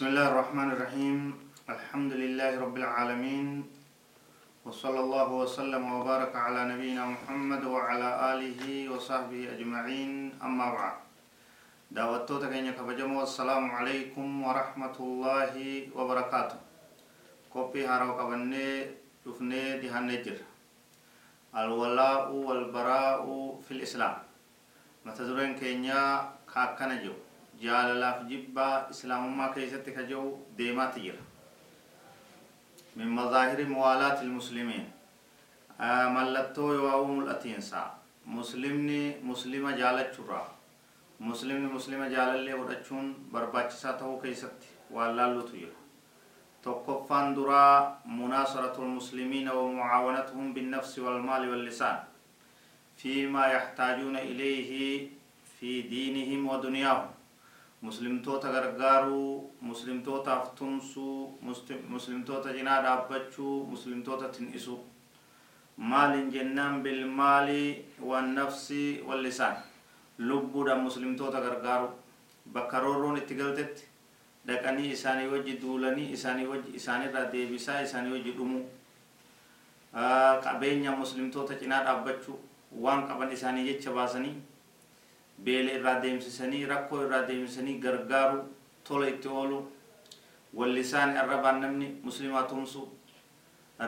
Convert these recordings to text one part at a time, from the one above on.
بسم الله الرحمن الرحيم. الحمد لله رب العالمين. وصلى الله وسلم وبارك على نبينا محمد وعلى آله وصحبه أجمعين. أما بعد. دعوتو تكيني كبجمو. السلام عليكم ورحمة الله وبركاته. كوبي هارو كبني شفني دهان نجر. الولاء والبراء في الإسلام. متدرين كينيا كاكنا جو جبا إسلام ما كيستك جو ديما تجر من مظاهر موالاة المسلمين. آه ملتو يواوم الأتينسا مسلمني مسلمة جالت شرا. مسلمني مسلمة جالالي ودچون برباچسا تهو كيست. والالو تجر tokkoffaan duraa munaasaratu lmuslimiina ومعاونتهم بالنفس والمال واللسان. فيما يحتاجون إليه في دينهم ودنياهم. Muslimtoota gargaaruu muslimtootaaf tumsuu muslimtoota cinaa dhaabbachuu muslimtoota tin'isuu maalin jennaan bilmaali wannafsi wallisaan lubbuudhaan muslimtoota gargaaru. Bakka roorroon itti galtetti dhaqanii isaanii wajji duulanii isaanii wajji isaanirraa deebisaa isaanii wajji dhumuu qabeenya muslimtoota cinaa dhaabbachuu. Waan qaban isaanii jecha baasanii beela irraa deemsisanii rakkoo irraa deemsisanii gargaaru tola itti oolu wallisaan arrabaan namni muslimaa tumsu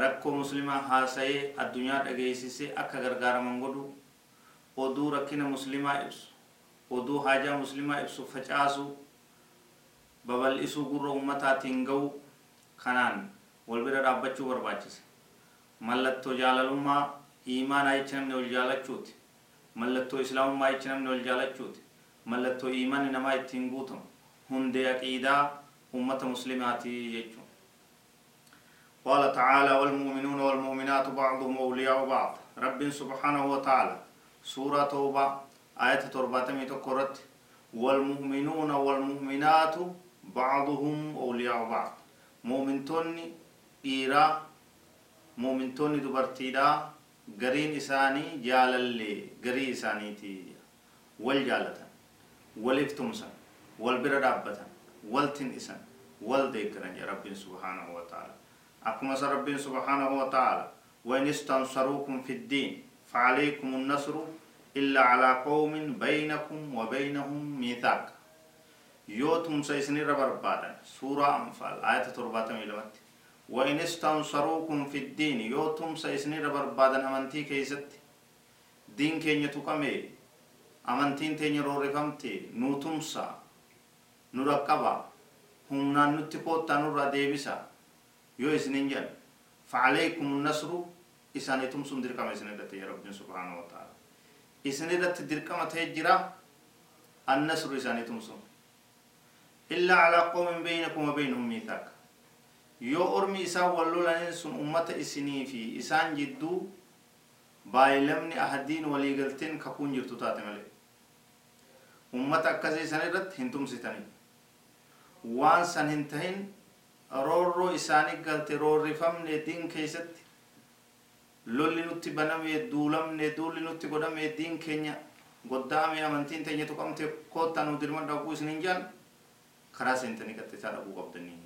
rakkoo muslimaa haasa'ee addunyaa dhageessisee akka gargaaraman godhu oduu rakkina muslimaa ibsu oduu haajaa muslimaa ibsu facaasu babal'isuu gurra ummataatiin ga'u kanaan wal bira dhaabbachuu barbaachisa mallattoo jaalalummaa iimaanaa jecha namni wal jaalachuuti mallattoo islaamummaa jecha namni wal jaalachuuti mallattoo iimanni namaa ittiin guutamu hundee aqiidaa ummata muslimaati jechuun قال تعالى والمؤمنون والمؤمنات بعضهم أولياء بعض. رب سبحانه وتعالى. سورة توبة. آية ترباتمي تقرت والمؤمنون والمؤمنات بعضهم أولياء بعض. مؤمنتوني إيرا مؤمنتوني دبرتيدا غرين إساني جالل غري إساني تي ول جالتا ول افتمسن ول بردابتا ول تنسن ول رب سبحانه وتعالى. أكما رب سبحانه وتعالى وإن استنصروكم في الدين فعليكم النصر إلا على قوم بينكم وبينهم ميثاق. يوتم سيسني ربر سورة أنفال آية ترباتم إلى متن وإن استنصروكم في الدين يوتم سيسني ربربادا أمنتي كيست دين كين يتقمي أمنتين تين رورفمتي نوتمسا نرقبا هم نتقوتا نرى ديبسا يو إسنين جل. فعليكم النصر إسانيتم سندر كما إسنين يا رب سبحانه وتعالى. إسنين دركما تهجرا النصر إسانيتم سندر إلا على قوم بينكم وبينهم ميثاق. Yoo ormi isaan wal lolaniin sun ummata isinii fi isaan jidduu baay'ilamni ahadiin waliigalteen kakuun jirtu taate malee ummata akkasii san irratti hin tumsitanii waan san hin tahin roorroo isaanii galte roorrifamne diin keessatti lolli nutti banamee duulamne duulli nutti godhamee diin keenya goddaame amantiin teenya tuqamte koottaa nu dirma dhaquu isin hin jaan karaa seentanii qattisaa dhaquu qabdanii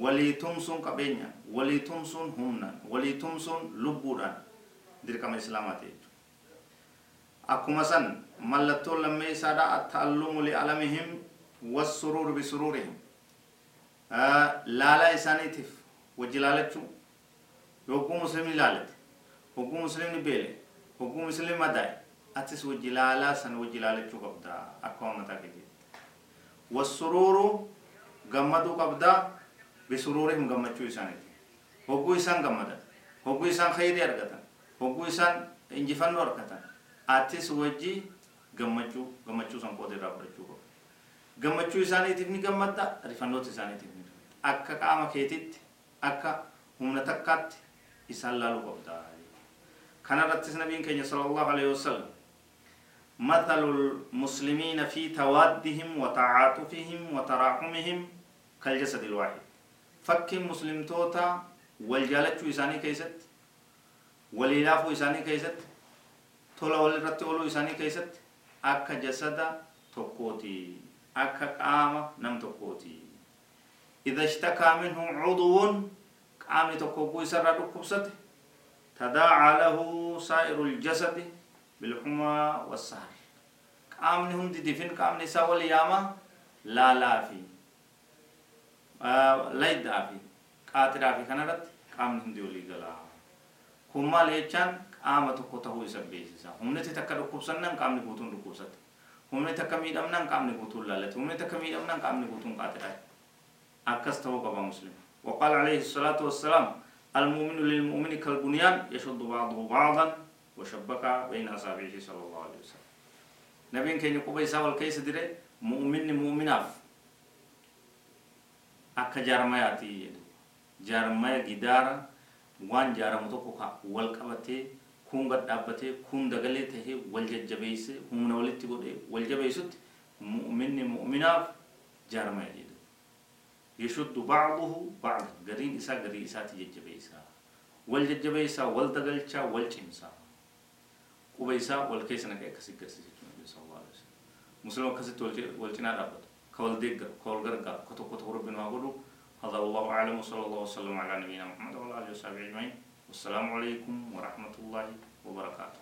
walii tumsuun qabeenya walii tumsuun humnaan walii tumsuun lubbuudhaan dirqama islaamaati jechuudha akkuma san mallattoon lammee isaadha atta'allumu li'alamihim wassuruur bisuruurihim laalaa isaaniitiif wajji laalachuu yogguu muslimni laalate hogguu muslimni beele hogguu muslimni madaa'e atis wajji laalaa san wajji laalachuu qabda akka mataa kee wassuruuru gammaduu qabdaa بسرورهم قمتشو إساني هو إسان قمتا. هو إسان خيري أرغتا هو إسان إنجفان أرغتا آتس وجي قمتشو قمتشو سان قوتي رابرتشو قمتشو إساني تبني قمتا رفنوت إساني تبني. أكا قاما خيتت أكا همنا تقات إسان لالو قبتا كان رتس نبي كي صلى الله عليه وسلم. مثل المسلمين في توادهم وتعاطفهم وتراحمهم كالجسد الواحد. فك مسلم توتا والجالتشو إساني كيست وليلافو إساني كيست تولا ولرت أولو إساني كيست أكا جسد توكوتي أكا قام نم توكوتي إذا اشتكى منه عضو قام توكوكو يسرى ركبسته تداعى له سائر الجسد بالحمى والسهر قامني هم دفن قامني سوى الياما لا لا في آه لا يدافي قاتل في كنرت قامني هم ديولي قلا كما ليچان قامة تكو تهو يسب بيسسا هم نتي تكا ركوبسنن قامني قوتون ركوبست هم نتي تكا ميدمنن قامني قوتون لالت هم نتي تكا ميدمنن قامني قوتون قاتل أكس تهو قبا مسلم وقال عليه الصلاة والسلام المؤمن للمؤمن كالبنيان يشد بعضه بعضا وشبك بين أصابعه صلى الله عليه وسلم نبين كين يقوم يساوي الكيس دري مؤمن akka jaarmaya ati jedhu jaarmaya gidaara waan jaaramu tokko ka wal qabatee kun gad dhaabbatee kun dagalee tahee wal jajjabeeyse humna walitti godhee wal jabeeysutti mu'minni mu'minaaf jaarmaya jedhu yashuddu bacduhu bacda gariin isaa garii isaatti jajjabeeysaa wal jajjabeeysaa wal dagalchaa wal cimsaa quba isaa wal keessa naqee akkasi garsiisa jechuudha nabi sallallahu alaihi wasallam musliima akkasitti wal cinaa dhaabbata ديجر كول غرقا كتب ربنا وقولوا هذا والله أعلم وصلى الله وسلم على نبينا محمد وعلى آله وصحبه أجمعين. والسلام عليكم ورحمة الله وبركاته.